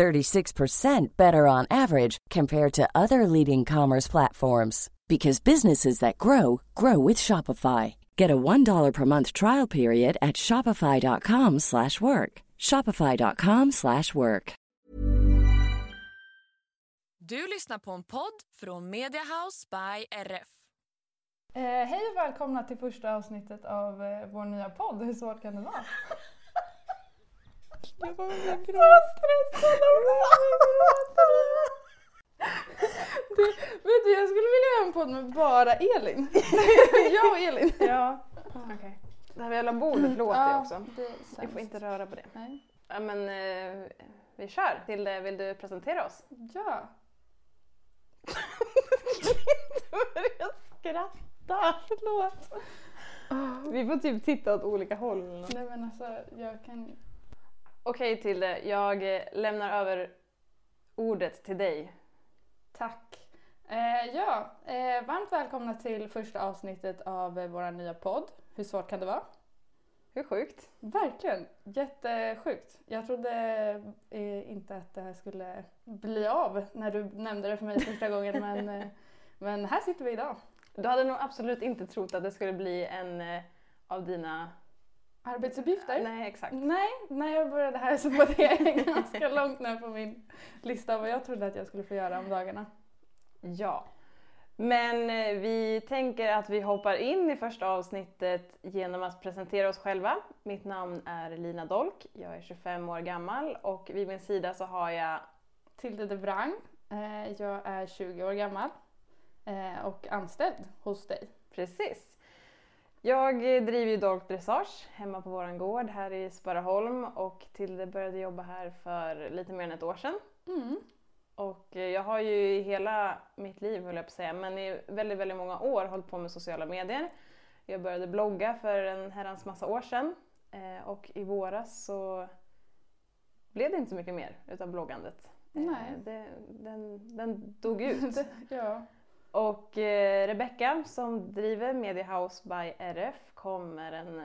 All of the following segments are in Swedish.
36% better on average compared to other leading commerce platforms because businesses that grow grow with Shopify. Get a $1 per month trial period at shopify.com/work. shopify.com/work. Du lyssnar på en podd från Media House by RF. Eh, hej och välkomna till första avsnittet av eh, vår nya podd. Hur svårt kan det vara? Jag kommer bli så stressad du, Vet du, jag skulle vilja göra en podd med bara Elin. jag och Elin. Ja, okej. Det här jävla bordet låter ju Ja, också. det Vi får inte röra på det. Nej. Ja, men eh, vi kör. Tilde, vill du presentera oss? Ja. Du börjar skratta. Förlåt. Vi får typ titta åt olika håll. Nej men alltså, jag kan... Okej Tilde, jag eh, lämnar över ordet till dig. Tack. Eh, ja, eh, varmt välkomna till första avsnittet av eh, vår nya podd. Hur svårt kan det vara? Hur sjukt? Verkligen, jättesjukt. Jag trodde eh, inte att det här skulle bli av när du nämnde det för mig första gången men, men här sitter vi idag. Du hade nog absolut inte trott att det skulle bli en av dina... Arbetsuppgifter? Nej, exakt. Nej, när jag började här så var det ganska långt ner på min lista vad jag trodde att jag skulle få göra om dagarna. Ja. Men eh, vi tänker att vi hoppar in i första avsnittet genom att presentera oss själva. Mitt namn är Lina Dolk, jag är 25 år gammal och vid min sida så har jag Tilde de Vrang, eh, jag är 20 år gammal eh, och anställd hos dig. Precis. Jag eh, driver ju Dolk Dressage hemma på våran gård här i Sparaholm och Tilde började jobba här för lite mer än ett år sedan. Mm. Och eh, jag har ju i hela mitt liv, höll jag på att säga, men i väldigt, väldigt många år hållit på med sociala medier. Jag började blogga för en herrans massa år sedan eh, och i våras så blev det inte så mycket mer utav bloggandet. Nej. Det, den, den dog ut. ja. Och eh, Rebecka som driver Media House by RF kom med den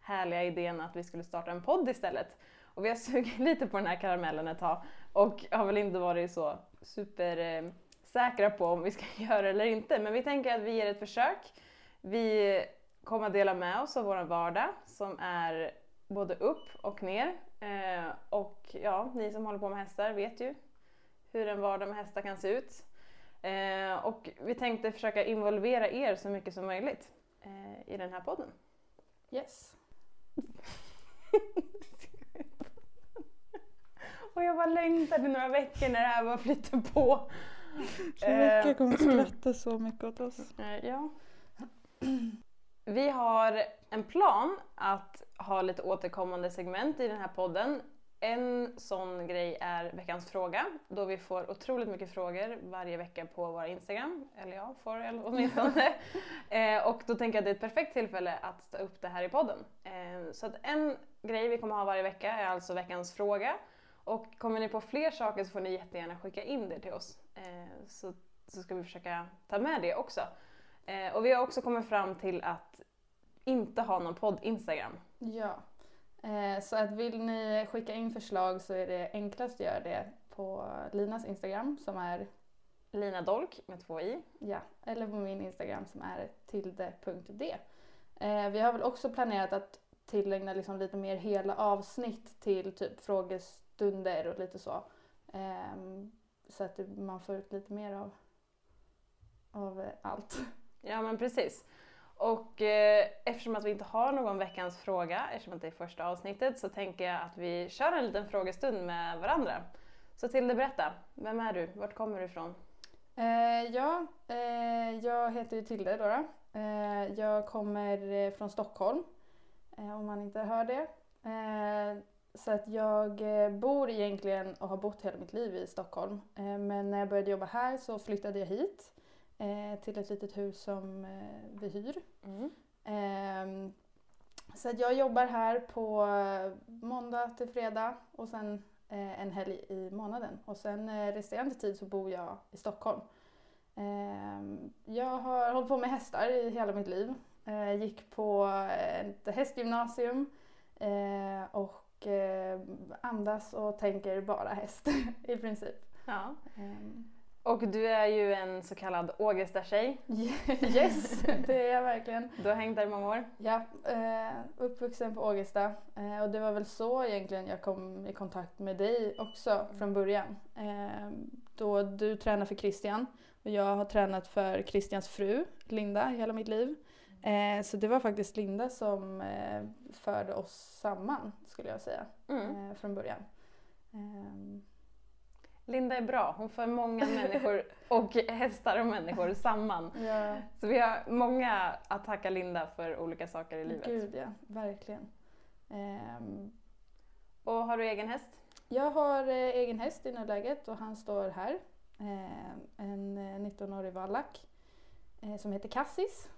härliga idén att vi skulle starta en podd istället. Och vi har sugit lite på den här karamellen ett tag och har väl inte varit så super eh, säkra på om vi ska göra det eller inte. Men vi tänker att vi ger ett försök. Vi kommer att dela med oss av vår vardag som är både upp och ner. Eh, och ja, ni som håller på med hästar vet ju hur en vardag med hästar kan se ut. Eh, och vi tänkte försöka involvera er så mycket som möjligt eh, i den här podden. Yes. Och jag bara längtade några veckor när det här bara flyter på. Rebecka kommer skratta så mycket åt oss. Eh, ja. Vi har en plan att ha lite återkommande segment i den här podden. En sån grej är veckans fråga, då vi får otroligt mycket frågor varje vecka på vår Instagram. Eller jag får eller åtminstone. eh, och då tänker jag att det är ett perfekt tillfälle att ta upp det här i podden. Eh, så att en grej vi kommer ha varje vecka är alltså veckans fråga. Och kommer ni på fler saker så får ni jättegärna skicka in det till oss. Eh, så, så ska vi försöka ta med det också. Och vi har också kommit fram till att inte ha någon podd-Instagram. Ja. Eh, så att vill ni skicka in förslag så är det enklast att göra det på Linas Instagram som är Lina Dolk med två i. Ja, eller på min Instagram som är tilde.d. Eh, vi har väl också planerat att tillägna liksom lite mer hela avsnitt till typ frågestunder och lite så. Ehm, så att man får ut lite mer av, av eh, allt. Ja men precis. Och eh, eftersom att vi inte har någon veckans fråga, eftersom att det är första avsnittet, så tänker jag att vi kör en liten frågestund med varandra. Så Tilde, berätta. Vem är du? Vart kommer du ifrån? Eh, ja, eh, jag heter ju Tilde då. då. Eh, jag kommer eh, från Stockholm, eh, om man inte hör det. Eh, Så att jag eh, bor egentligen och har bott hela mitt liv i Stockholm. Eh, Men när jag började jobba här så flyttade jag hit eh, till ett litet hus som eh, vi hyr. Mm. Ehm, Så jag jobbar här på eh, måndag till fredag och sen eh, en helg i månaden. Och sen eh, resterande tid så bor jag i Stockholm. Ehm, Jag har hållit på med hästar i hela mitt liv. Eh, Gick på ett hästgymnasium eh, och eh, andas och tänker bara häst i princip. Ja. Ehm, Och du är ju en så kallad Ågesta-tjej. Yes, det är jag verkligen. Du har hängt där i många år. Ja, eh, uppvuxen på Ågesta. Eh, och det var väl så egentligen jag kom i kontakt med dig också från början. Eh, då du tränar för Christian och jag har tränat för Christians fru Linda hela mitt liv. Så det var faktiskt Linda som förde oss samman skulle jag säga Mm. från början. Ehm, Linda är bra. Hon för många människor och hästar och människor samman. ja, Så vi har många att tacka Linda för olika saker i livet. gud ja, verkligen. Ehm, Och har du egen häst? Jag har eh, egen häst i nuläget och han står här. Eh, en eh, 19-årig vallack eh, som heter Cassis.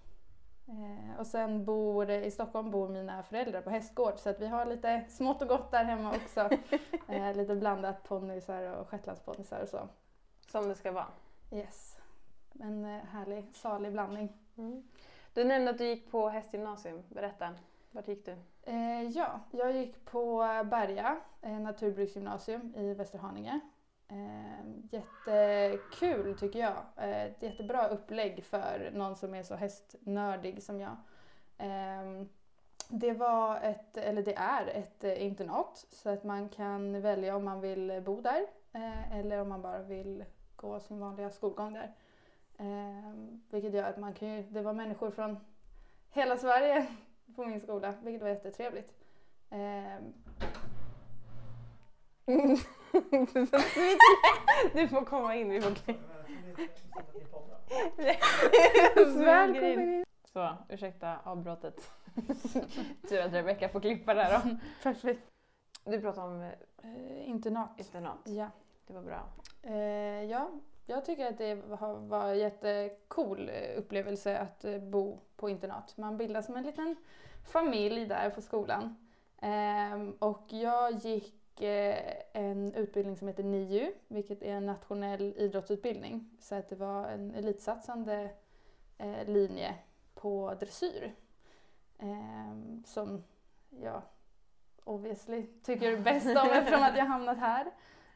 Eh, och sen bor i Stockholm bor mina föräldrar på hästgård så att vi har lite smått och gott där hemma också. eh, lite blandat ponnysar och shetlandsponnysar och så. Som det ska vara. Yes. En eh, härlig, salig blandning. Du nämnde att du gick på hästgymnasium. Berätta. Vart gick du? Eh, ja, jag gick på Berga naturbruksgymnasium i Västerhaninge. Eh, jättekul tycker jag. Eh, ett jättebra upplägg för någon som är så hästnördig som jag. Eh, det var ett, eller det är ett eh, internat så att man kan välja om man vill bo där eh, eller om man bara vill gå sin vanliga skolgång där. Eh, vilket gör att man kan ju, det var människor från hela Sverige på min skola, vilket var jättetrevligt. Ehm, Du får komma in. Vi får Välkommen in. Så, ursäkta avbrottet. Tur att Rebecka får klippa det här då. Perfekt. Du pratade om eh, Eh, internat. internat. Ja. Det var bra. Eh, ja, jag tycker att det var, en jättecool eh, upplevelse att eh, bo på internat. Man bildar som en liten familj där på skolan. Ehm, och jag gick eh, en utbildning som heter NIU, vilket är en nationell idrottsutbildning. Så att det var en elitsatsande eh, linje på dressyr. Ehm, som jag obviously tycker bäst om eftersom att jag hamnat här.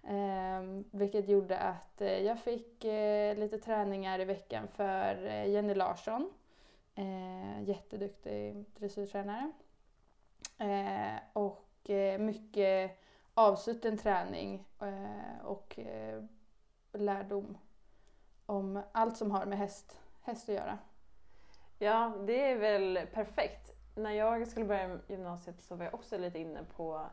Ehm, vilket gjorde att eh, jag fick eh, lite träningar i veckan för eh, Jenny Larsson. Eh, jätteduktig dressyrtränare. Eh, och eh, avsutten träning eh, och eh, lärdom om allt som har med häst, häst att göra. Ja, det är väl perfekt. När jag skulle börja gymnasiet så var jag också lite inne på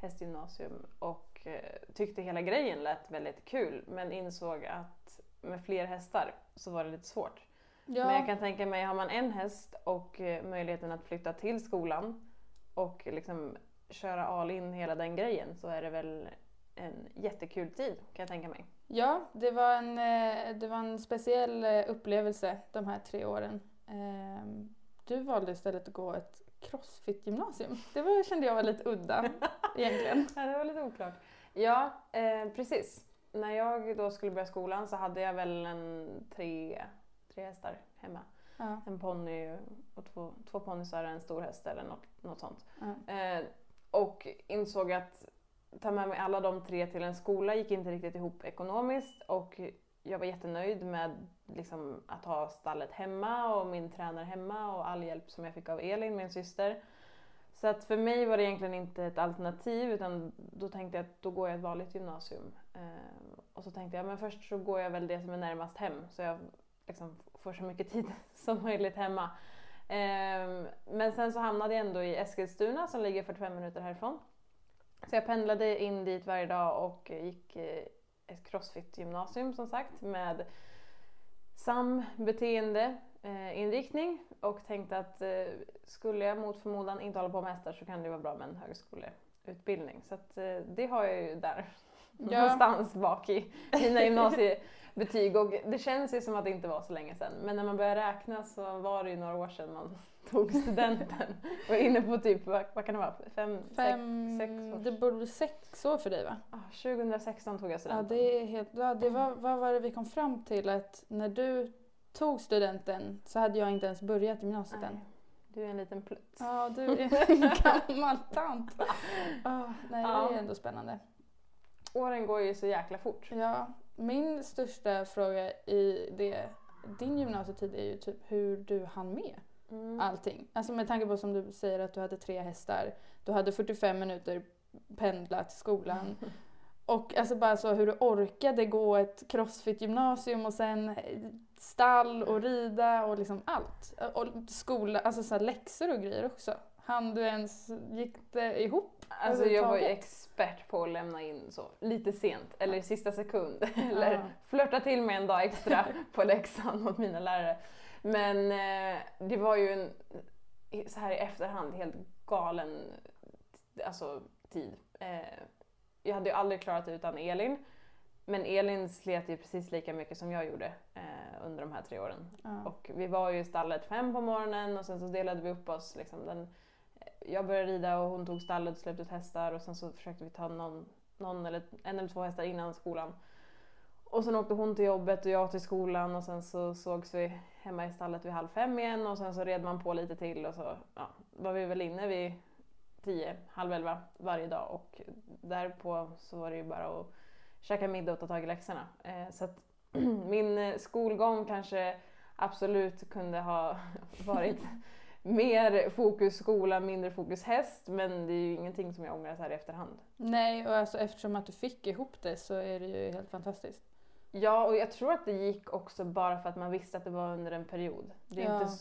hästgymnasium och eh, tyckte hela grejen lät väldigt kul men insåg att med fler hästar så var det lite svårt. Ja, Men jag kan tänka mig, har man en häst och möjligheten att flytta till skolan och liksom köra all in hela den grejen så är det väl en jättekul tid kan jag tänka mig. Ja, det var en, eh, det var en speciell eh, upplevelse de här tre åren. Ehm, Du valde istället att gå ett crossfit-gymnasium. Det var, kände jag var lite udda egentligen. Ja, det var lite oklart. Ja, eh, precis. När jag då skulle börja skolan så hade jag väl en tre, tre hästar hemma. Ja, En ponny och två, två ponnysar och en stor häst eller något, något sånt. ja. Eh, och insåg att ta med mig alla de tre till en skola gick inte riktigt ihop ekonomiskt och jag var jättenöjd med liksom, att ha stallet hemma och min tränare hemma och all hjälp som jag fick av Elin, min syster. Så att för mig var det egentligen inte ett alternativ utan då tänkte jag att då går jag ett vanligt gymnasium. Eh, och så tänkte jag men först så går jag väl det som är närmast hem så jag liksom får så mycket tid som möjligt hemma. Ehm, men sen så hamnade jag ändå i Eskilstuna som ligger 45 minuter härifrån. Så jag pendlade in dit varje dag och gick eh, ett crossfit-gymnasium som sagt med SAM beteendeinriktning. Eh, och tänkte att eh, skulle jag mot förmodan inte hålla på med hästar så kan det vara bra med en högskoleutbildning. Så att, det har jag ju där Ja. någonstans bak i mina gymnasiebetyg. Och det känns ju som att det inte var så länge sedan. Men när man börjar räkna så var det ju några år sedan man tog studenten. Var inne på typ, vad, vad kan det vara, fem, Fem, sex, sex år? det borde bli sex år för dig va? Ah, 2016 tog jag Ja, studenten. det är helt, ja, det var, vad var det vi kom fram till? Att när du tog studenten så hade jag inte ens börjat gymnasiet än. Du är en liten plutt. Ja, du är en gammal tant. Ah, nej, Ja. det är ändå spännande. Åren går ju så jäkla fort. Ja, min största fråga i det, din gymnasietid är ju typ hur du hann med Mm. allting. Alltså med tanke på som du säger att du hade tre hästar, du hade 45 minuter pendla till skolan. Och alltså bara så hur du orkade gå ett crossfit-gymnasium och sen stall och rida och liksom allt. Och skola, alltså så läxor och grejer också. Han du ens, gick det ihop? Alltså jag var ju expert på att lämna in så lite sent eller i sista sekund. Eller Ja. flörta till med en dag extra på läxan mot mina lärare. Men eh, det var ju en, så här i efterhand, helt galen alltså, tid. Eh, jag hade ju aldrig klarat det utan Elin. Men Elin slet ju precis lika mycket som jag gjorde eh, under de här tre åren. Ja. Och vi var ju i stallet fem på morgonen och sen så delade vi upp oss. Liksom, den, jag började rida och hon tog stallet och släppte ut hästar och sen så försökte vi ta någon, någon eller, en eller två hästar innan skolan. Och sen åkte hon till jobbet och jag till skolan och sen så sågs vi hemma i stallet vid halv fem igen och sen så red man på lite till och så ja, var vi väl inne vid tio, halv elva varje dag och därpå så var det ju bara att käka middag och ta tag i läxorna. Eh, så att min eh, skolgång kanske absolut kunde ha varit mer fokus skola, mindre fokus häst men det är ju ingenting som jag ångrar så här i efterhand. Nej, och alltså eftersom att du fick ihop det så är det ju helt fantastiskt. Ja, och jag tror att det gick också bara för att man visste att det var under en period. Det är, Ja. inte,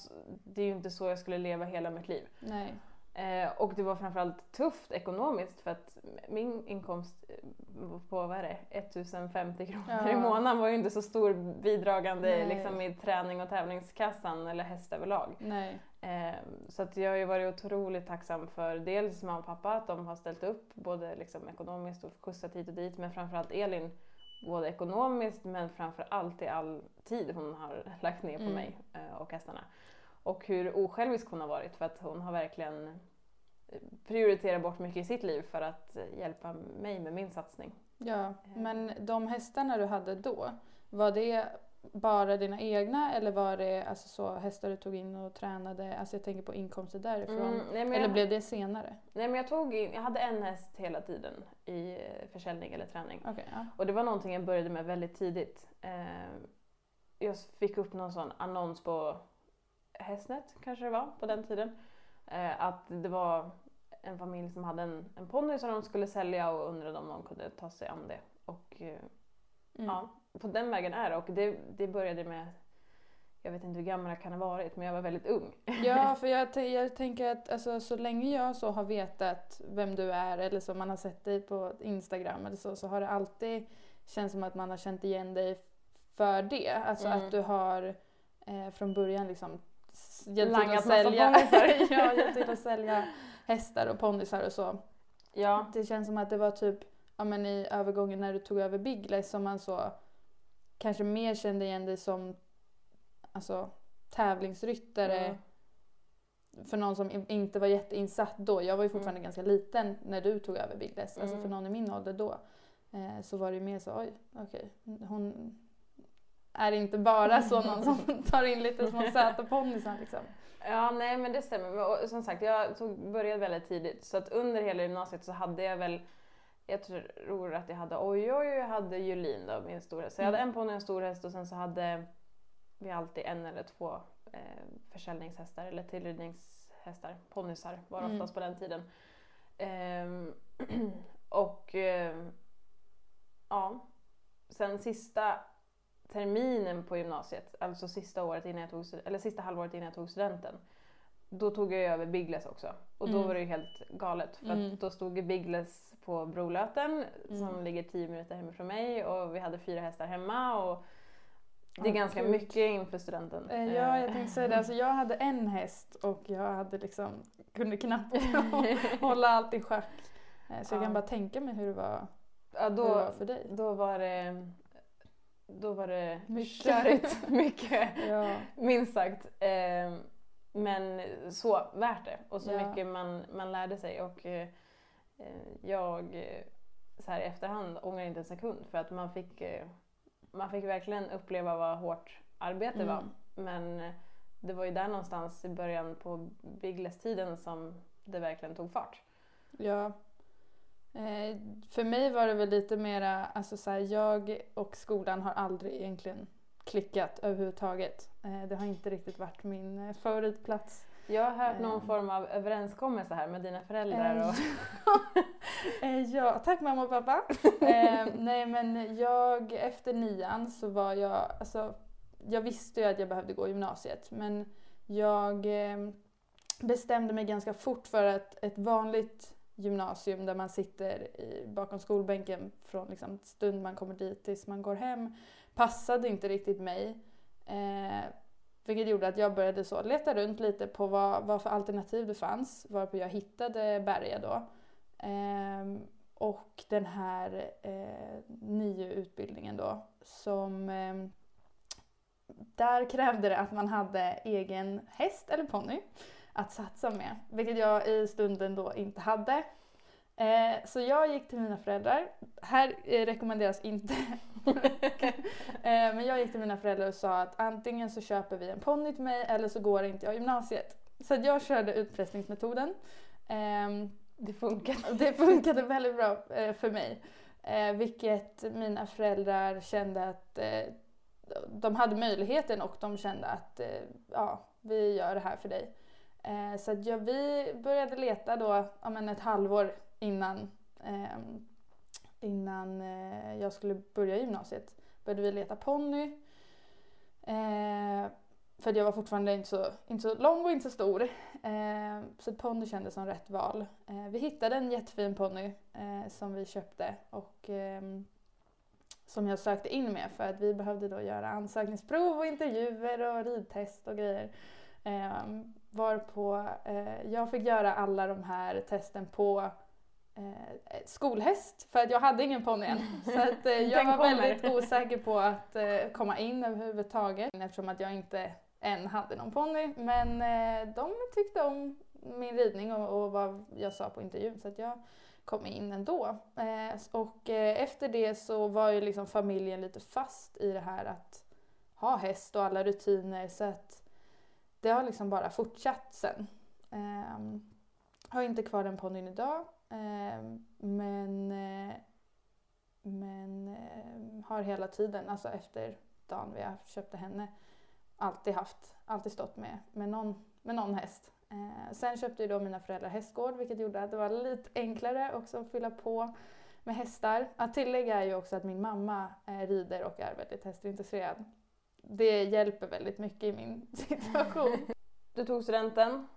det är ju inte så jag skulle leva hela mitt liv. Nej. Eh, och det var framförallt tufft ekonomiskt för att min inkomst eh, på vad är det, 1050 kronor Ja. i månaden var ju inte så stor bidragande Nej. liksom, i träning och tävlingskassan eller häst överlag. Nej. Eh, så att jag har ju varit otroligt tacksam för dels mamma och pappa att de har ställt upp både liksom ekonomiskt och skjutsat hit och dit men framförallt Elin både ekonomiskt men framförallt i all tid hon har lagt ner på Mm. mig och hästarna. Och hur osjälvisk hon har varit för att hon har verkligen eh, prioriterat bort mycket i sitt liv för att eh, hjälpa mig med min satsning. Ja, men de hästarna du hade då, var det bara dina egna eller var det alltså så hästar du tog in och tränade? Alltså jag tänker på inkomster därifrån. Mm, nej, Eller jag, blev det senare? nej men jag tog in, jag hade en häst hela tiden i eh, försäljning eller träning. Okej, ja. Och det var någonting jag började med väldigt tidigt. Eh, jag fick upp någon sån annons på Hästnet, kanske det var, på den tiden. Eh, att det var en familj som hade en, en ponny som de skulle sälja och undrade om någon kunde ta sig an det. Och eh, Mm. ja, på den vägen är det. Och det, det började med, jag vet inte hur gammal jag kan ha varit, men jag var väldigt ung. Ja, för jag, t- jag tänker att alltså, så länge jag så har vetat vem du är eller så man har sett dig på Instagram eller så, så har det alltid känts som att man har känt igen dig för det. Alltså Mm. att du har eh, från början liksom hjälpt till att sälja, ja, hjälpt till att sälja hästar och ponnysar och så. Ja, Det känns som att det var typ ja, men i övergången när du tog över Bigless som man så kanske mer kände igen dig som alltså, tävlingsryttare Mm. för någon som in- inte var jätteinsatt då. Jag var ju fortfarande Mm. ganska liten när du tog över Bigless. Alltså Mm. för någon i min ålder då. Eh, så var det ju mer så, oj, okej. Hon är inte bara så någon som tar in lite små söta ponnysar liksom. Ja, nej men det stämmer. Och, som sagt, jag tog, började väldigt tidigt. Så att under hela gymnasiet så hade jag väl, jag tror att jag hade Oj Oj och jag hade Julin då, min storhäst. Så jag hade Mm. en ponny och en stor häst och sen så hade vi alltid en eller två eh, försäljningshästar eller tillridningshästar. Ponnysar var det Mm. oftast på den tiden. Ehm, och ehm, ja, sen sista terminen på gymnasiet, alltså sista, året innan jag tog, eller sista halvåret innan jag tog studenten, då tog jag över Biggles också. Och då Mm. var det ju helt galet. För Mm. då stod Biggles på Brolöten som Mm. ligger 10 minuter hemifrån mig och vi hade fyra hästar hemma. Och det är Åh, ganska gud. mycket inför studenten. Eh, Ja, jag tänkte säga det. Alltså, jag hade en häst och jag hade liksom, kunde knappt hålla allt i schack. Eh, Så jag Ja. kan bara tänka mig hur det var, Ja, hur det då, var för dig. då var det, då var det Mycket. körigt. Mycket. Ja, Minst sagt. Eh, men så värt det. Och så Ja. mycket man, man lärde sig. Och eh, eh, jag eh, så här i efterhand ångrar inte en sekund. För att man fick, eh, man fick verkligen uppleva vad hårt arbete var. Mm. Men eh, det var ju där någonstans i början på Biggles-tiden som det verkligen tog fart. ja. Eh, för mig var det väl lite mera, alltså så här, jag och skolan har aldrig egentligen klickat överhuvudtaget. Eh, det har inte riktigt varit min eh, favoritplats. Jag har hört någon Eh. form av överenskommelse här med dina föräldrar. Och, ja, tack mamma och pappa. Nej men jag, efter nian så var jag, alltså jag visste ju att jag behövde gå gymnasiet men jag bestämde mig ganska fort för att ett vanligt gymnasium där man sitter i, bakom skolbänken från liksom stund man kommer dit tills man går hem passade inte riktigt mig. Eh, vilket gjorde att jag började så leta runt lite på vad, vad för alternativ det fanns varpå jag hittade Berga då. Eh, och den här eh, NIU-utbildningen då som eh, där krävde det att man hade egen häst eller ponny att satsa med, vilket jag i stunden då inte hade. Eh, så jag gick till mina föräldrar. Här eh, rekommenderas inte. eh, men jag gick till mina föräldrar och sa att antingen så köper vi en ponny till mig eller så går inte jag gymnasiet. Så jag körde utpressningsmetoden. Ehm, det funkar. och Det funkade väldigt bra eh, för mig. Eh, vilket mina föräldrar kände att eh, de hade möjligheten och de kände att ja, vi gör det här för dig. Eh, så att ja, vi började leta då ja, men ett halvår innan, eh, innan eh, jag skulle börja gymnasiet. Började vi leta ponny. Eh, för att jag var fortfarande inte så, inte så lång och inte så stor. Eh, så ponny kändes som rätt val. Eh, vi hittade en jättefin ponny eh, som vi köpte och ehm, som jag sökte in med för att vi behövde då göra ansökningsprov och intervjuer och ridtest och grejer. Eh, varpå eh, jag fick göra alla de här testen på eh, skolhäst för att jag hade ingen ponny än. Så att, eh, jag var kommer. väldigt osäker på att eh, komma in överhuvudtaget eftersom att jag inte än hade någon ponny. Men eh, de tyckte om min ridning och, och vad jag sa på intervjun så att jag kom in ändå. Eh, och eh, efter det så var ju liksom familjen lite fast i det här att ha häst och alla rutiner så att det har liksom bara fortsatt sen. Eh, har inte kvar den ponnyn idag eh, men, eh, men eh, har hela tiden, alltså efter dagen vi köpte henne, alltid haft, alltid stått med, med, någon, med någon häst. Eh, sen köpte ju då mina föräldrar hästgård vilket gjorde att det var lite enklare också att fylla på med hästar. Att tillägga är ju också att min mamma eh, rider och är väldigt hästintresserad. Det hjälper väldigt mycket i min situation. Du tog studenten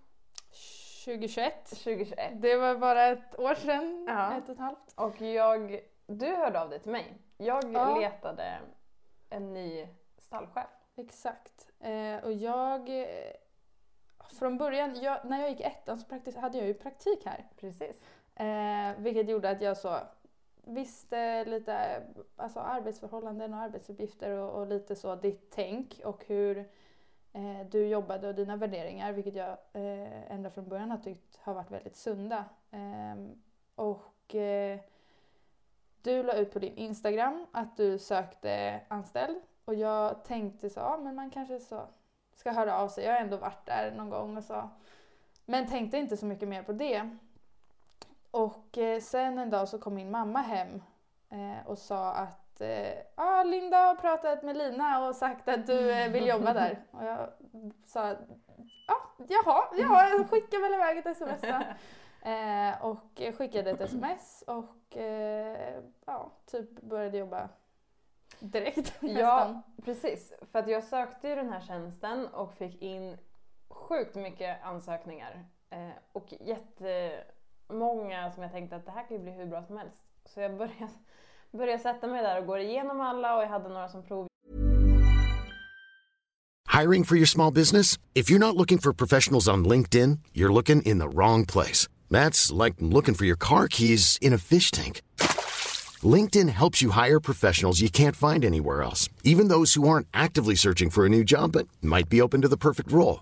2021. 2021 Det var bara ett år sedan, Ja. ett och ett halvt. och jag, du hörde av dig till mig. Jag Ja. letade en ny stallchef. Exakt. Eh, och jag... eh, Från början, jag, när jag gick ettan så praktis, hade jag ju praktik här. Precis. Eh, vilket gjorde att jag så visste eh, lite alltså arbetsförhållanden och arbetsuppgifter och, och lite så ditt tänk och hur eh, du jobbade och dina värderingar vilket jag eh, ända från början har tyckt har varit väldigt sunda. Eh, och eh, du la ut på din Instagram att du sökte anställd och jag tänkte så, ja men man kanske så ska höra av sig. Jag har ändå varit där någon gång och så. Men tänkte inte så mycket mer på det. Och eh, sen en dag så kom min mamma hem eh, och sa att ah, Linda har pratat med Lina och sagt att du vill jobba där. Och jag sa ah, jaha, ja, jag skickar väl iväg ett sms då. Eh, och skickade ett sms och eh, ja, typ började jobba direkt Ja, nästan. precis. För att jag sökte ju den här tjänsten och fick in sjukt mycket ansökningar. Eh, och många som jag tänkte att det här kan ju bli hur bra som helst. Så jag började, började sätta mig där och gå igenom alla och jag hade några som prov Hiring for your small business? If you're not looking for professionals on LinkedIn, you're looking in the wrong place. That's like looking for your car keys in a fish tank. LinkedIn helps you hire professionals you can't find anywhere else, even those who aren't actively searching for a new job but might be open to the perfect role.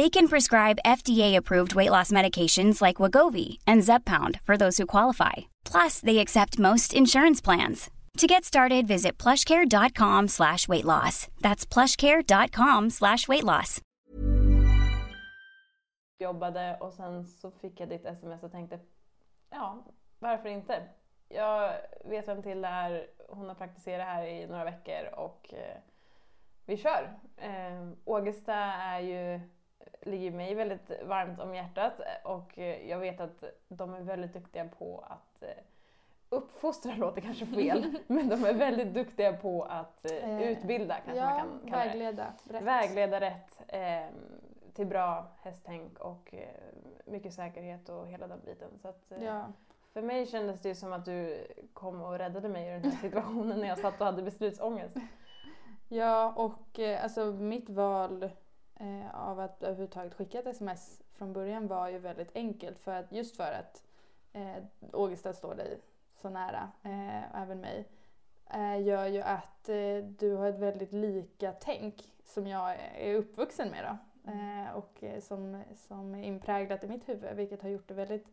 They can prescribe FDA-approved weight loss medications like Wagovi and Zeppound for those who qualify. Plus, they accept most insurance plans. To get started, visit plushcare.com slash weight loss. That's plushcare.com slash weight loss. jobbade och sen så fick jag ditt sms och tänkte, ja, varför inte? Jag vet vem till det är, hon har praktiserat här i några veckor och eh, vi kör. Eh, Ågesta är ju, ligger mig väldigt varmt om hjärtat och eh, jag vet att de är väldigt duktiga på att eh, uppfostra låter kanske fel, men de är väldigt duktiga på att eh, Eh, utbilda kanske ja, man kan kalla det vägleda rätt. vägleda rätt eh, till bra hästtänk och eh, mycket säkerhet och hela den biten. Så att, eh, Ja. För mig kändes det ju som att du kom och räddade mig i den här situationen när jag satt och hade beslutsångest. Ja, och eh, alltså mitt val eh, av att överhuvudtaget skicka ett sms från början var ju väldigt enkelt. För att, just för att eh, Ågesta står dig så nära, eh, även mig, eh, gör ju att eh, du har ett väldigt lika tänk som jag är uppvuxen med. Då. Eh, och eh, som, som är inpräglat i mitt huvud, vilket har gjort det väldigt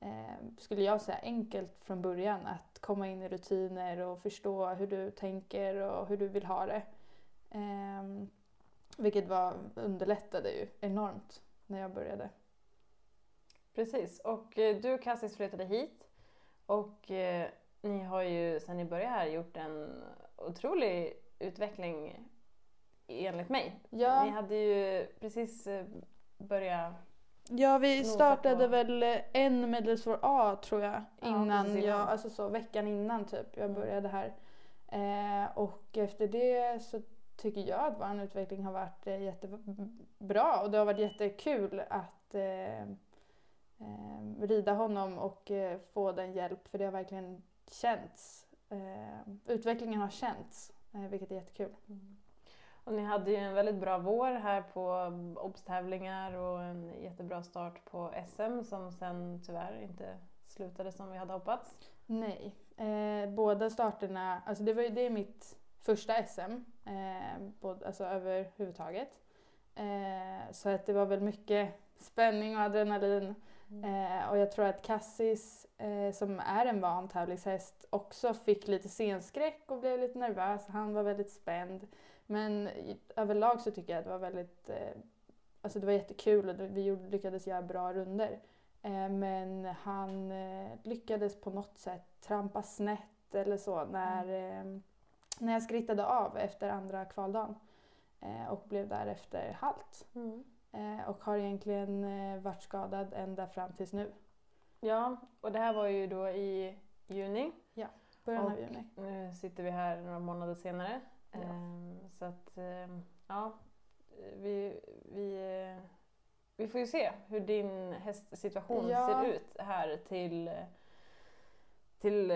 eh, skulle jag säga, enkelt från början att komma in i rutiner och förstå hur du tänker och hur du vill ha det. Ehm, vilket var, underlättade ju enormt när jag började. Precis, och eh, du Cassis flyttade hit och eh, ni har ju sedan ni började här gjort en otrolig utveckling enligt mig. Ja. Ni hade ju precis eh, börjat Ja, vi startade på- väl en medelsvår A tror jag, Ja, innan precis jag, alltså så veckan innan typ jag Mm. började här. Eh, och efter det så tycker jag att vår utveckling har varit eh, jättebra och det har varit jättekul att eh, eh, rida honom och eh, få den hjälp för det har verkligen känts. Utvecklingen har känts, vilket är jättekul. Och ni hade ju en väldigt bra vår här på obstävlingar och en jättebra start på SM som sen tyvärr inte slutade som vi hade hoppats. Nej, båda starterna, alltså det, var ju, det är mitt första SM, eh, både, alltså överhuvudtaget. Eh, så att det var väl mycket spänning och adrenalin. Eh, och jag tror att Cassis, eh, som är en van tävlingshäst, också fick lite scenskräck och blev lite nervös. Han var väldigt spänd. Men i, överlag så tycker jag att det var väldigt, eh, alltså det var jättekul och vi gjorde, lyckades göra bra runder. Eh, men han eh, lyckades på något sätt trampa snett eller så när, eh, när jag skrittade av efter andra kvaldagen. Eh, och blev därefter halt. Eh, och har egentligen eh, varit skadad ända fram tills nu. Ja, och det här var ju då i juni. Början av Och juni. Nu sitter vi här några månader senare. Ja. Ehm, så att, ehm, ja, vi, vi, vi får ju se hur din hästsituation Ja. ser ut här till, till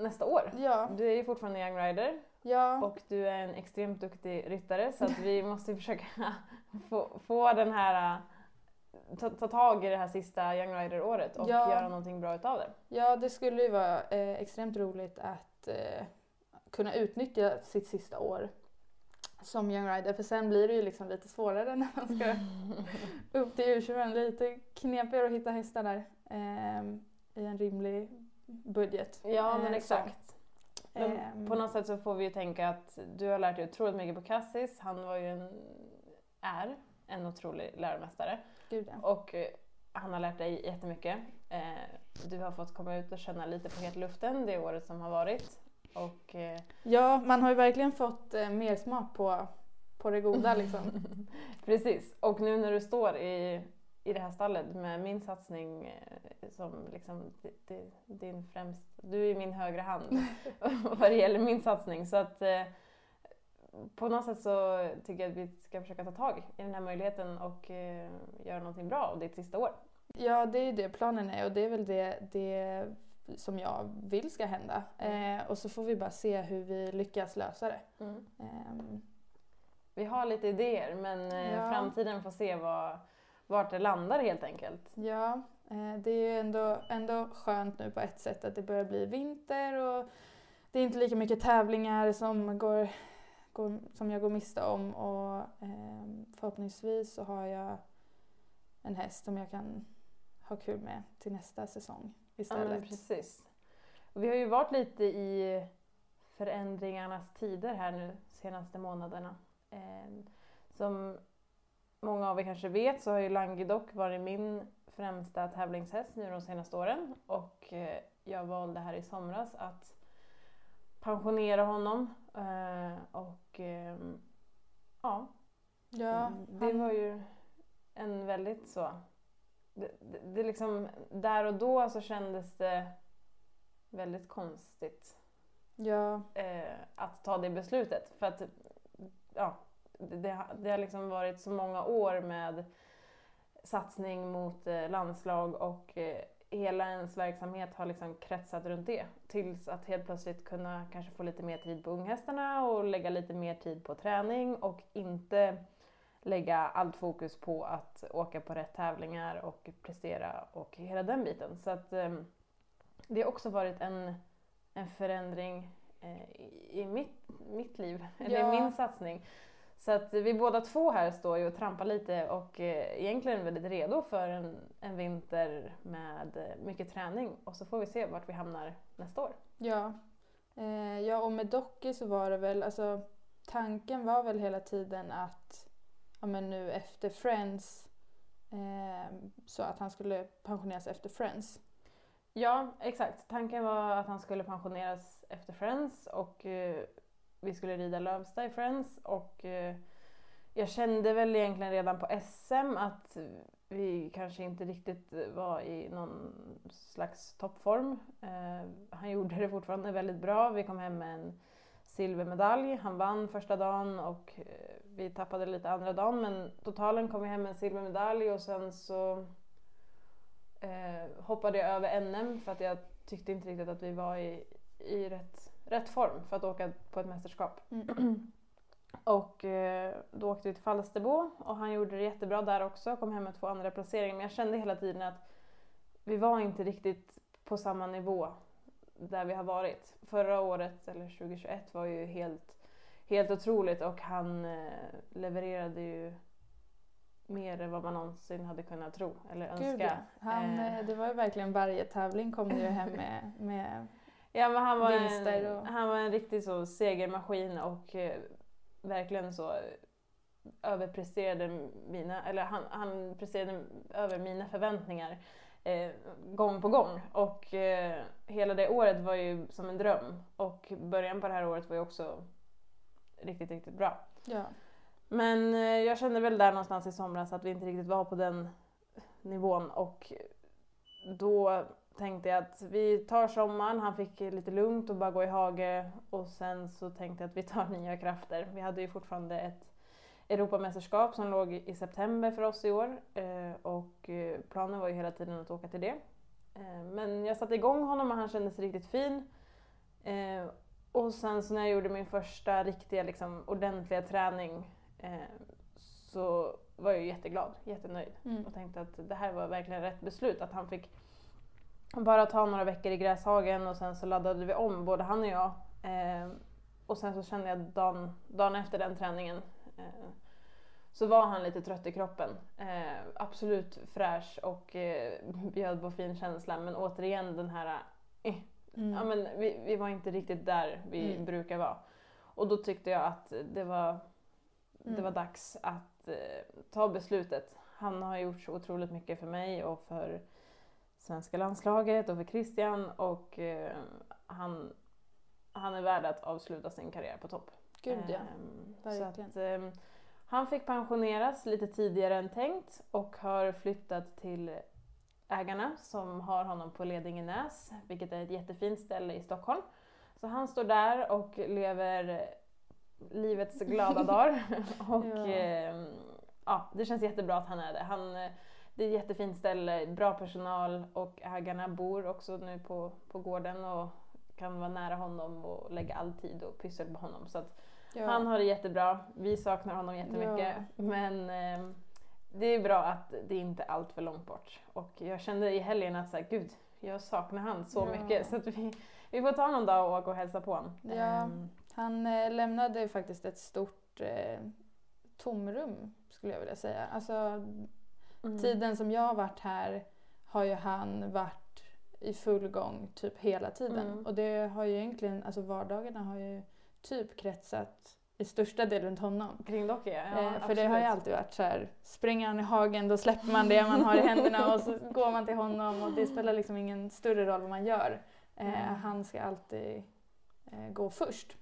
nästa år. Ja, Du är ju fortfarande young rider ja, och du är en extremt duktig ryttare så att vi måste försöka få, få den här ta, ta tag i det här sista young rider-året och Ja. göra någonting bra utav det. ja, det skulle ju vara eh, extremt roligt att eh, kunna utnyttja sitt sista år som young rider. För sen blir det ju liksom lite svårare när man ska upp till U21. Lite knepigare att hitta hästar där ehm, i en rimlig budget. Ja men Eh, exakt. Men Ehm, på något sätt så får vi ju tänka att du har lärt dig otroligt mycket på Cassis. Han var ju en, är en otrolig läromästare Gud ja. och eh, han har lärt dig jättemycket. Eh, Du har fått komma ut och känna lite på hetluften det året som har varit. Och, eh, Ja, man har ju verkligen fått mer smak på, på det goda liksom. Precis, och nu när du står i i det här stallet med min satsning eh, som liksom di- di- din främst, du är min högra hand vad det gäller min satsning. Så att eh, på något sätt så tycker jag att vi ska försöka ta tag i den här möjligheten och eh, göra någonting bra av ditt sista år. Ja, det är ju det planen är och det är väl det, det som jag vill ska hända. Eh, och så får vi bara se hur vi lyckas lösa det. Ehm, Vi har lite idéer men eh, Ja. framtiden får se vad, vart det landar helt enkelt. ja, eh, det är ju ändå, ändå skönt nu på ett sätt att det börjar bli vinter och det är inte lika mycket tävlingar som, går, går, som jag går miste om och ehm, förhoppningsvis så har jag en häst som jag kan ha kul med till nästa säsong Ja, istället. precis. Och vi har ju varit lite i förändringarnas tider här nu senaste månaderna. Eh, som många av er kanske vet så har ju Languedoc varit min främsta tävlingshäst nu de senaste åren. Och eh, jag valde här i somras att pensionera honom eh, och ehm, ja, ja, det var ju en väldigt så... Det, det, det liksom, där och då så kändes det väldigt konstigt ja, eh, att ta det beslutet. För att ja, det, det, har- liksom varit så många år med satsning mot eh, landslag och eh, hela ens verksamhet har liksom kretsat runt det. Tills att helt plötsligt kunna kanske få lite mer tid på unghästarna och lägga lite mer tid på träning och inte lägga allt fokus på att åka på rätt tävlingar och prestera och hela den biten. Så att ehm, det har också varit en, en förändring eh, i, mitt, mitt liv, eller Ja. i min satsning. Så att vi båda två här står ju och trampar lite och eh, egentligen väldigt redo för en, en vinter med eh, mycket träning och så får vi se vart vi hamnar nästa år. ja. Eh, ja, och med Docky så var det väl, alltså tanken var väl hela tiden att, ja men nu efter Friends, eh, så att han skulle pensioneras efter Friends. Ja, exakt. Tanken var att han skulle pensioneras efter Friends och eh, vi skulle rida Lövsta i Friends och eh, jag kände väl egentligen redan på SM att vi kanske inte riktigt var i någon slags toppform. Eh, han gjorde det fortfarande väldigt bra. Vi kom hem med en silvermedalj. Han vann första dagen och eh, vi tappade lite andra dagen men totalen kom vi hem med en silvermedalj och sen så eh, hoppade jag över NM för att jag tyckte inte riktigt att vi var i, i rätt, rätt form för att åka på ett mästerskap. Och eh, då åkte vi till Falsterbo och han gjorde det jättebra där också, kom hem med två andra placeringar. Men jag kände hela tiden att vi var inte riktigt på samma nivå där vi har varit. Förra året, eller 2021, var ju helt, helt otroligt och han eh, levererade ju mer än vad man någonsin hade kunnat tro eller önska. Gud ja. Han, Eh. det var ju verkligen varje tävling kom ju hem med, med Ja men han var, en, och- han var en riktig så segermaskin och eh, verkligen så eh, överpresterade mina, eller han, han presterade över mina förväntningar eh, gång på gång. Och eh, hela det året var ju som en dröm. Och början på det här året var ju också riktigt, riktigt bra. ja. Men eh, jag kände väl där någonstans i somras att vi inte riktigt var på den nivån och då tänkte jag att vi tar sommaren, han fick lite lugnt och bara gå i hage och sen så tänkte jag att vi tar nya krafter. Vi hade ju fortfarande ett Europamästerskap som låg i september för oss i år eh, och eh, planen var ju hela tiden att åka till det. Eh, Men jag satte igång honom och han kändes riktigt fin. Och sen så när jag gjorde min första riktiga liksom, ordentliga träning så var jag jätteglad, jättenöjd Mm. och tänkte att det här var verkligen rätt beslut. Att han fick bara ta några veckor i gräshagen och sen så laddade vi om, både han och jag. Eh, och sen så kände jag dagen, dagen efter den träningen eh, så var han lite trött i kroppen. Eh, absolut fräsch och eh, bjöd på fin känsla men återigen den här eh, Mm. Ja, men vi, vi var inte riktigt där vi Mm. brukar vara. Och då tyckte jag att det var, det Mm. var dags att eh, ta beslutet. Han har gjort så otroligt mycket för mig och för svenska landslaget och för Christian och eh, han, han är värd att avsluta sin karriär på topp. Gud ja. Ehm, verkligen. att, ehm, Han fick pensioneras lite tidigare än tänkt och har flyttat till ägarna som har honom på Ledingenäs, vilket är ett jättefint ställe i Stockholm. Så han står där och lever livets glada dagar. och Ja. ja. ja, det känns jättebra att han är det. Han, eh, det är ett jättefint ställe, bra personal och ägarna bor också nu på, på gården och kan vara nära honom och lägga all tid och pyssel på honom. Så Ja. han har det jättebra. Vi saknar honom jättemycket. Ja. Men eh, det är bra att det inte är allt för långt bort. Och jag kände i helgen att så här, gud, jag saknar han så Ja. mycket. Så vi, vi får ta någon dag och åka och hälsa på honom. Ja. Ehm, Han eh, lämnade faktiskt ett stort eh, tomrum skulle jag vilja säga. Alltså mm. tiden som jag har varit här har ju han varit i full gång typ hela tiden. Mm. Och det har ju egentligen, alltså vardagarna har ju typ kretsat i största del runt honom. Kring Docky, ja. eh, för det har ju absolut. alltid varit så här, springer han i hagen då släpper man det man har i händerna och så går man till honom och det spelar liksom ingen större roll vad man gör. Eh, Mm. Han ska alltid eh, gå först.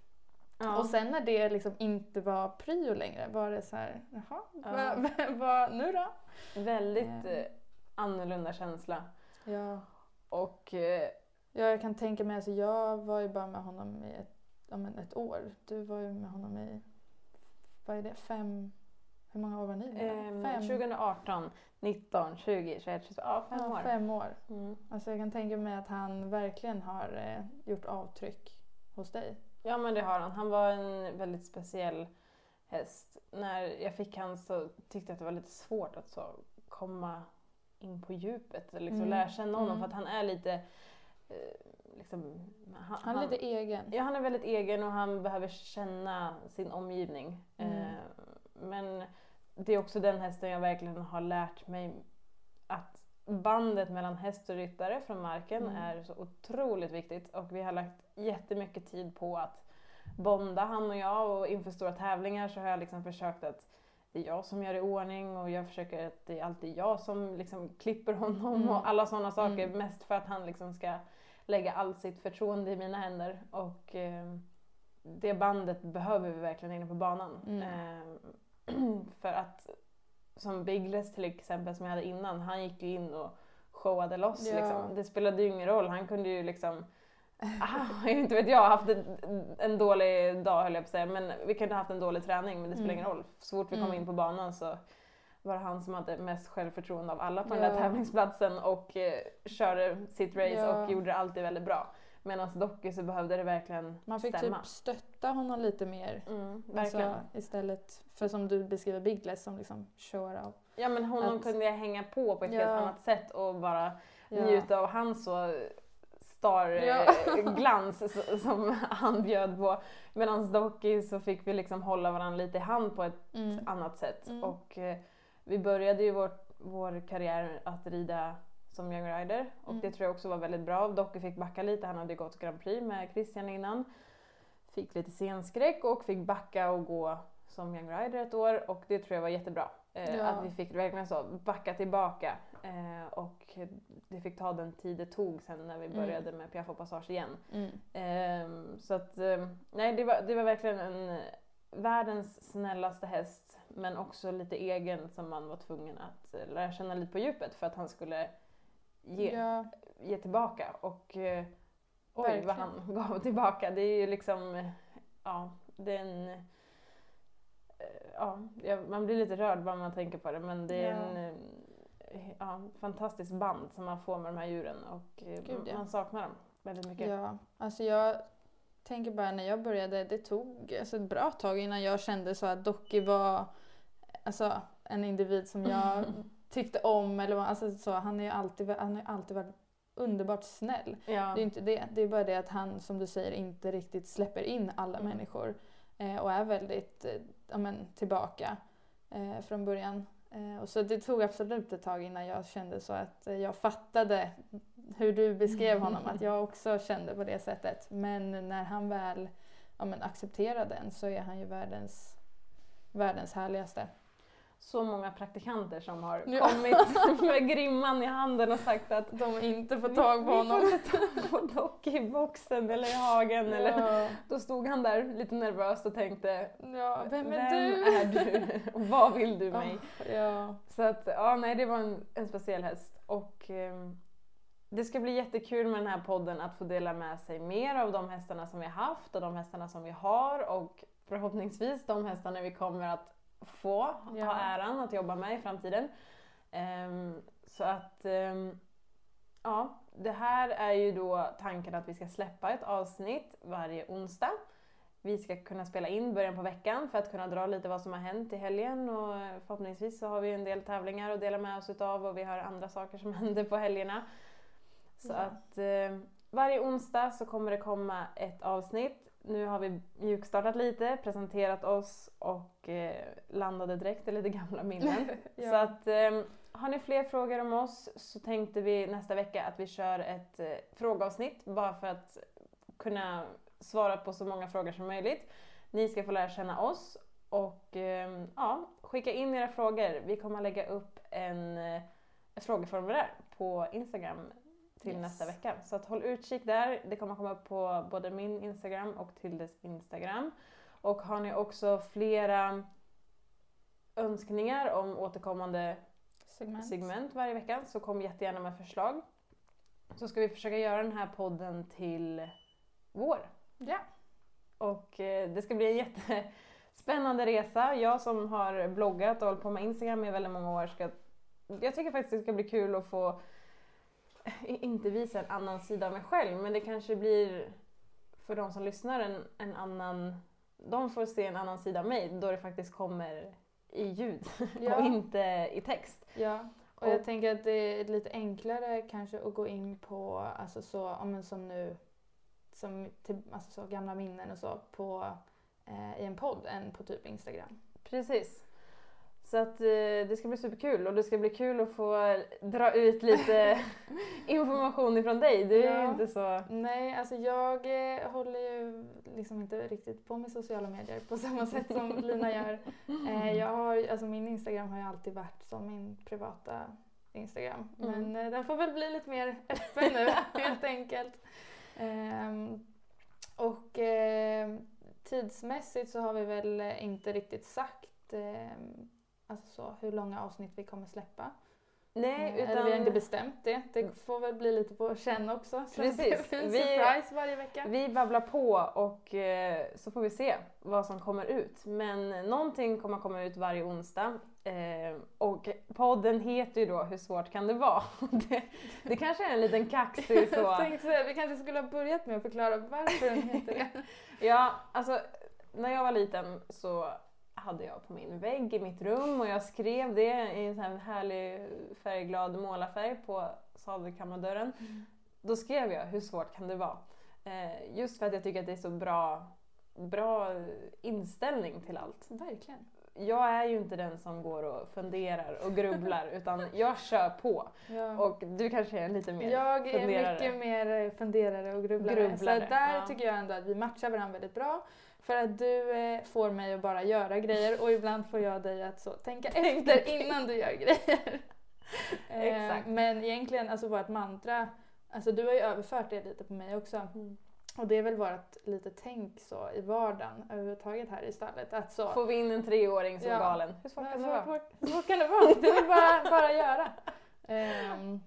Ja. Och sen när det liksom inte var prio längre var det så här, jaha, Ja. vad vad- nu då? Väldigt Ehm. eh, annorlunda känsla. Ja. Och eh, ja, jag kan tänka mig, alltså jag var ju bara med honom i ett, ja, men ett år. Du var ju med honom i, vad är det, fem, hur många år var ni med? fem? 2018, 19, 20, 21, 22, ja fem ja, år. fem år. Mm. Alltså jag kan tänka mig att han verkligen har eh, gjort avtryck hos dig. Ja men det har han. Han var en väldigt speciell häst. När jag fick han så tyckte jag att det var lite svårt att så komma in på djupet och liksom Mm. lära känna honom Mm. för att han är lite eh, liksom, han, Han är lite egen. Ja, han är väldigt egen och han behöver känna sin omgivning. Mm. Eh, men det är också den hästen jag verkligen har lärt mig att bandet mellan häst och ryttare från marken Mm. är så otroligt viktigt och vi har lagt jättemycket tid på att bonda han och jag och inför stora tävlingar så har jag liksom försökt att det är jag som gör i ordning och jag försöker att det är alltid jag som liksom klipper honom Mm. och alla sådana saker. Mm. Mest för att han liksom ska lägga allt sitt förtroende i mina händer. Och eh, det bandet behöver vi verkligen inne på banan. Eh, för att som Biggles till exempel som jag hade innan, han gick ju in och showade loss. Ja. Liksom. Det spelade ju ingen roll, han kunde ju liksom Ah, inte vet jag, haft en, dålig dag höll jag på att säga, men vi kunde haft en dålig träning men det spelar Mm. ingen roll. Så fort vi kom Mm. in på banan så var det han som hade mest självförtroende av alla på den Ja. där tävlingsplatsen och eh, körde sitt race Ja. och gjorde det alltid väldigt bra. Medan Docky så behövde det verkligen Man fick stämma. typ stötta honom lite mer. Mm, verkligen. Alltså, istället för som du beskriver Biggles som liksom showar av. ja men honom att- kunde jag hänga på på ett Ja. helt annat sätt och bara Ja. njuta av hans så Ja. star-glans som han bjöd på. Medan Docky så fick vi liksom hålla varandra lite i hand på ett Mm. annat sätt. Mm. Och eh, vi började ju vår, vår karriär att rida som young rider och Mm. det tror jag också var väldigt bra. Docky fick backa lite, han hade gått Grand Prix med Christian innan. Fick lite scenskräck och fick backa och gå som young rider ett år och det tror jag var jättebra. Eh, Ja. Att vi fick verkligen så backa tillbaka eh, och det fick ta den tid det tog sen när vi Mm. började med Piaffe och Passage igen. Mm. Ehm, så att, ehm, nej det var, det var verkligen en eh, världens snällaste häst men också lite egen som man var tvungen att eh, lära känna lite på djupet för att han skulle ge, Ja, ge tillbaka. Och eh, oj vad han gav tillbaka. Det är ju liksom, ja, det är en eh, Ja, man blir lite rörd bara man tänker på det men det är Ja. en eh, ja, fantastisk band som man får med de här djuren och eh, Gud, ja. man saknar dem väldigt mycket. ja. Alltså jag tänker bara när jag började, det tog alltså ett bra tag innan jag kände så att Docky var alltså, en individ som jag tyckte om. Eller, alltså, så, han har ju alltid, han ju alltid varit underbart snäll. Ja. Det är inte det. Det är bara det att han, som du säger, inte riktigt släpper in alla Mm. människor. Eh, och är väldigt eh, ja, men, tillbaka eh, från början. Eh, och så det tog absolut ett tag innan jag kände så att eh, jag fattade hur du beskrev honom. att jag också kände på det sättet. Men när han väl ja, men, accepterade den så är han ju världens, världens härligaste. Så många praktikanter som har Ja. kommit med grimman i handen och sagt att De inte får tag på honom. Vi får inte tag på Dock i boxen eller i hagen. Eller, Ja. då stod han där lite nervöst och tänkte ja, vem är Vem du? är du? Och vad vill du mig? Ja. Så att, ja nej det var en, en speciell häst. Och ehm, det ska bli jättekul med den här podden att få dela med sig mer av de hästarna som vi har haft och de hästarna som vi har och förhoppningsvis de hästarna vi kommer att få Ja. ha äran att jobba med i framtiden. Ehm, så att ehm, ja, det här är ju då tanken att vi ska släppa ett avsnitt varje onsdag. Vi ska kunna spela in början på veckan för att kunna dra lite vad som har hänt i helgen och förhoppningsvis så har vi en del tävlingar att dela med oss utav och vi har andra saker som händer på helgerna. Så Ja. att eh, varje onsdag så kommer det komma ett avsnitt. Nu har vi mjukstartat lite, presenterat oss och eh, landade direkt i lite gamla minnen. Ja. Så att eh, har ni fler frågor om oss så tänkte vi nästa vecka att vi kör ett eh, frågeavsnitt bara för att kunna svara på så många frågor som möjligt. Ni ska få lära känna oss och eh, ja, skicka in era frågor. Vi kommer att lägga upp en, eh, ett frågeformulär på Instagram till Yes. nästa vecka. Så att håll utkik där. Det kommer komma upp på både min Instagram och Tildes Instagram. Och har ni också flera önskningar om återkommande Segment. segment varje vecka så kom jättegärna med förslag. Så ska vi försöka göra den här podden till vår. Ja. Och eh, det ska bli en jättespännande resa. Jag som har bloggat och hållit på med Instagram i väldigt många år ska... Jag tycker faktiskt det ska bli kul att få inte visa en annan sida av mig själv men det kanske blir för de som lyssnar en, en annan... De får se en annan sida av mig då det faktiskt kommer i ljud Ja. och inte i text. Ja, och, Och- jag tänker att det är lite enklare kanske att gå in på, alltså så, ja, men som nu, som till, alltså så gamla minnen och så på, eh, i en podd än på typ Instagram. Precis. Så att eh, det ska bli superkul och det ska bli kul att få dra ut lite information ifrån dig. Du är ju Ja. inte så... Nej, alltså jag eh, håller ju liksom inte riktigt på med sociala medier på samma sätt som Lina gör. Eh, jag har, alltså min Instagram har ju alltid varit som min privata Instagram. Mm. Men eh, den får väl bli lite mer öppen nu helt enkelt. Ehm, och ehm, tidsmässigt så har vi väl inte riktigt sagt ehm, alltså så, hur långa avsnitt vi kommer släppa. Nej, Eh, utan... Eller vi har inte bestämt det. Det får väl bli lite på känn också. Så Precis. att det blir en Vi- surprise varje vecka. Vi babblar på och eh, så får vi se vad som kommer ut. Men någonting kommer komma ut varje onsdag. Eh, och podden heter ju då Hur svårt kan det vara? det, det kanske är en liten kaxig så... Jag tänkte säga, vi kanske skulle ha börjat med att förklara varför den heter det. Ja, alltså när jag var liten så hade jag på min vägg i mitt rum och jag skrev det i en sån här härlig färgglad målarfärg på sadelkammardörren. Då skrev jag hur svårt kan det vara? Eh, just för att jag tycker att det är så bra, bra inställning till allt. Verkligen. Jag är ju inte den som går och funderar och grubblar utan jag kör på. Ja. Och du kanske är lite mer jag är funderare. mycket mer funderare och grubblare. Grubblare, Så där ja. tycker jag ändå att vi matchar varandra väldigt bra. För att du eh, får mig att bara göra grejer och ibland får jag dig att så, tänka efter innan du gör grejer. Eh, Exakt. Men egentligen, alltså vårt mantra, alltså du har ju överfört det lite på mig också. Mm. Och det är väl vårt lite tänk så i vardagen överhuvudtaget här i stallet. Att så, Får vi in en treåring som Ja. galen? Hur svårt kan det vara? så, så kan det vara. Det är bara, bara göra. Ehm,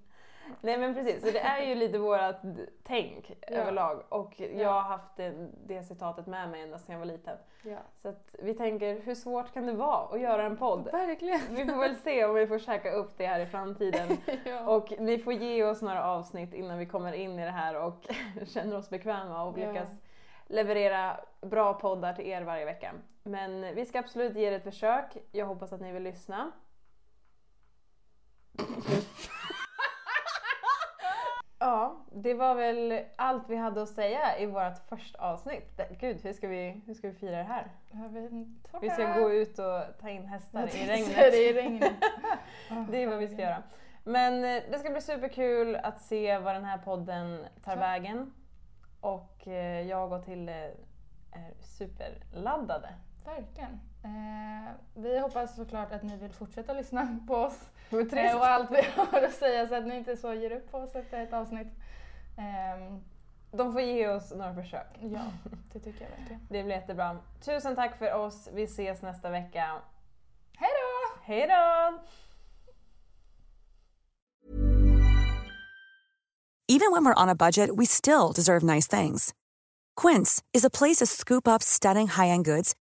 Nej men precis, så det är ju lite vårat tänk Ja. överlag och jag Ja. har haft det, det citatet med mig ända sedan jag var liten. ja. Så att vi tänker, hur svårt kan det vara att göra en podd? Verkligen. Vi får väl se om vi får käka upp det här i framtiden. Och ni får ge oss några avsnitt innan vi kommer in i det här och känner oss bekväma och lyckas leverera bra poddar till er varje vecka. Men vi ska absolut ge det ett försök. Jag hoppas att ni vill lyssna. Ja, det var väl allt vi hade att säga i vårt första avsnitt. Gud, hur ska vi, hur ska vi fira det här? Vi ska gå ut och ta in hästar i regnet. i regnet. Det är vad vi ska göra. Men eh, det ska bli superkul att se vad den här podden tar vägen. Och eh, jag och Tilde är superladdade Verkligen. Eh, vi hoppas såklart att ni vill fortsätta lyssna på oss eh, och allt vi har att säga så att ni inte så ger upp på oss efter ett avsnitt. Ehm, De får ge oss några försök. ja, det tycker jag verkligen. Det blir jättebra. Tusen tack för oss. Vi ses nästa vecka. Hej då! Hej då! Even when we're on a budget, we still deserve nice things. Quince is a place to scoop up stunning high-end goods